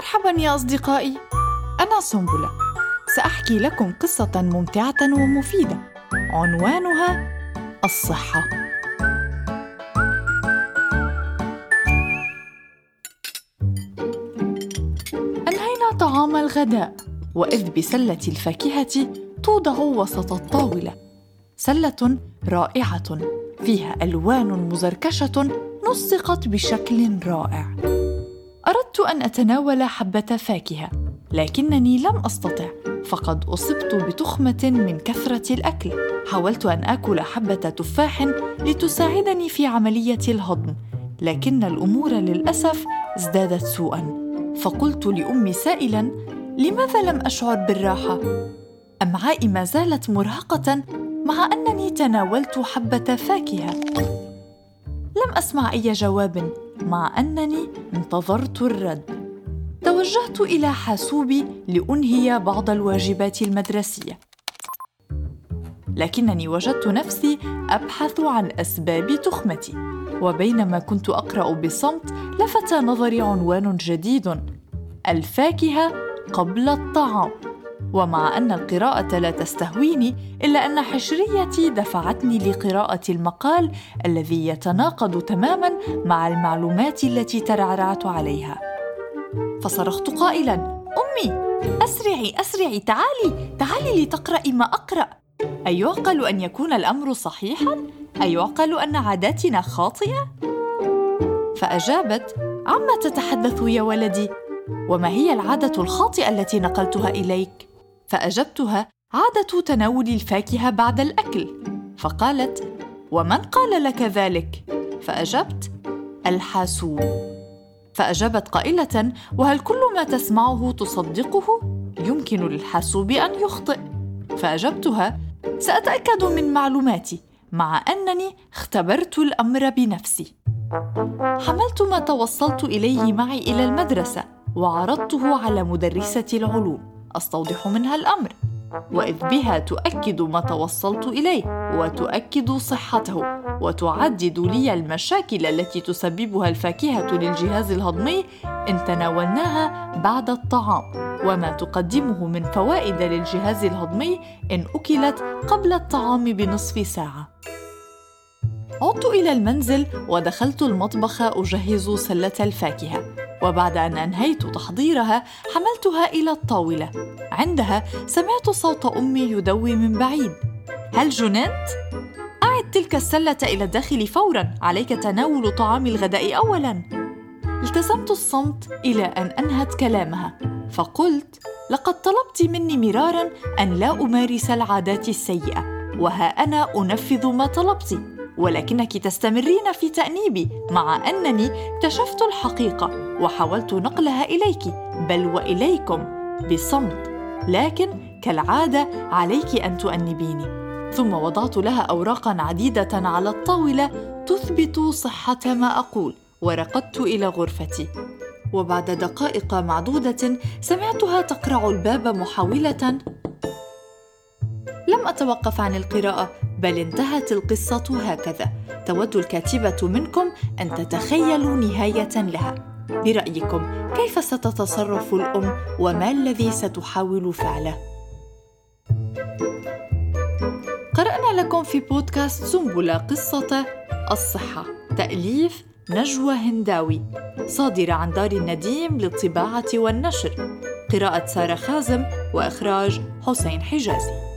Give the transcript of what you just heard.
مرحبا يا أصدقائي. أنا سنبلة. سأحكي لكم قصة ممتعة ومفيدة. عنوانها الصحة. أنهينا طعام الغداء؟ وإذ بسلة الفاكهة توضع وسط الطاولة. سلة رائعة. فيها ألوان مزركشة نسقت بشكل رائع. أردت أن أتناول حبة فاكهة لكنني لم أستطع فقد أصبت بتخمة من كثرة الأكل. حاولت أن آكل حبة تفاح لتساعدني في عملية الهضم لكن الأمور للأسف ازدادت سوءا. فقلت لأمي سائلا لماذا لم أشعر بالراحة؟ امعائي ما زالت مرهقة مع أنني تناولت حبة فاكهة؟ لم أسمع أي جواب. مع أنني انتظرت الرد. توجهت إلى حاسوبي لأنهي بعض الواجبات المدرسية. لكنني وجدت نفسي أبحث عن أسباب تخمتي وبينما كنت أقرأ بصمت لفت نظري عنوان جديد الفاكهة قبل الطعام. ومع أن القراءة لا تستهويني إلا أن حشريتي دفعتني لقراءة المقال الذي يتناقض تماما مع المعلومات التي ترعرعت عليها. فصرخت قائلا أمي أسرعي أسرعي تعالي تعالي لتقرأي ما أقرأ. أيعقل أن يكون الأمر صحيحا؟ أيعقل أن عاداتنا خاطئة؟ فأجابت عما تتحدث يا ولدي؟ وما هي العادة الخاطئة التي نقلتها إليك؟ فأجبتها عادة تناول الفاكهة بعد الأكل. فقالت ومن قال لك ذلك؟ فأجبت الحاسوب. فأجابت قائلة وهل كل ما تسمعه تصدقه؟ يمكن للحاسوب أن يخطئ. فأجبتها سأتأكد من معلوماتي مع أنني اختبرت الأمر بنفسي. حملت ما توصلت إليه معي إلى المدرسة وعرضته على مدرسة العلوم. أستوضح منها الأمر. وإذ بها تؤكد ما توصلت إليه وتؤكد صحته وتعدد لي المشاكل التي تسببها الفاكهة للجهاز الهضمي إن تناولناها بعد الطعام وما تقدمه من فوائد للجهاز الهضمي إن أكلت قبل الطعام بنصف ساعة. عدت إلى المنزل ودخلت المطبخ أجهز سلة الفاكهة. وبعد أن أنهيت تحضيرها حملتها إلى الطاولة. عندها سمعت صوت أمي يدوي من بعيد. هل جننت؟ أعد تلك السلة إلى الداخل فورا. عليك تناول طعام الغداء اولا. التزمت الصمت إلى أن أنهت كلامها. فقلت لقد طلبت مني مرارا أن لا أمارس العادات السيئة وها أنا أنفذ ما طلبت. ولكنك تستمرين في تأنيبي مع أنني اكتشفت الحقيقة وحاولت نقلها إليك بل وإليكم بصمت. لكن كالعادة عليك أن تؤنبيني. ثم وضعت لها اوراقا عديدة على الطاولة تثبت صحة ما أقول ورقدت إلى غرفتي. وبعد دقائق معدودة سمعتها تقرع الباب محاولة. لم أتوقف عن القراءة بل انتهت القصة هكذا. تود الكاتبة منكم أن تتخيلوا نهاية لها. برأيكم كيف ستتصرف الأم وما الذي ستحاول فعله؟ قرأنا لكم في بودكاست سنبلة قصة الصحة تأليف نجوى هنداوي صادرة عن دار النديم للطباعة والنشر. قراءة سارة خازم وإخراج حسين حجازي.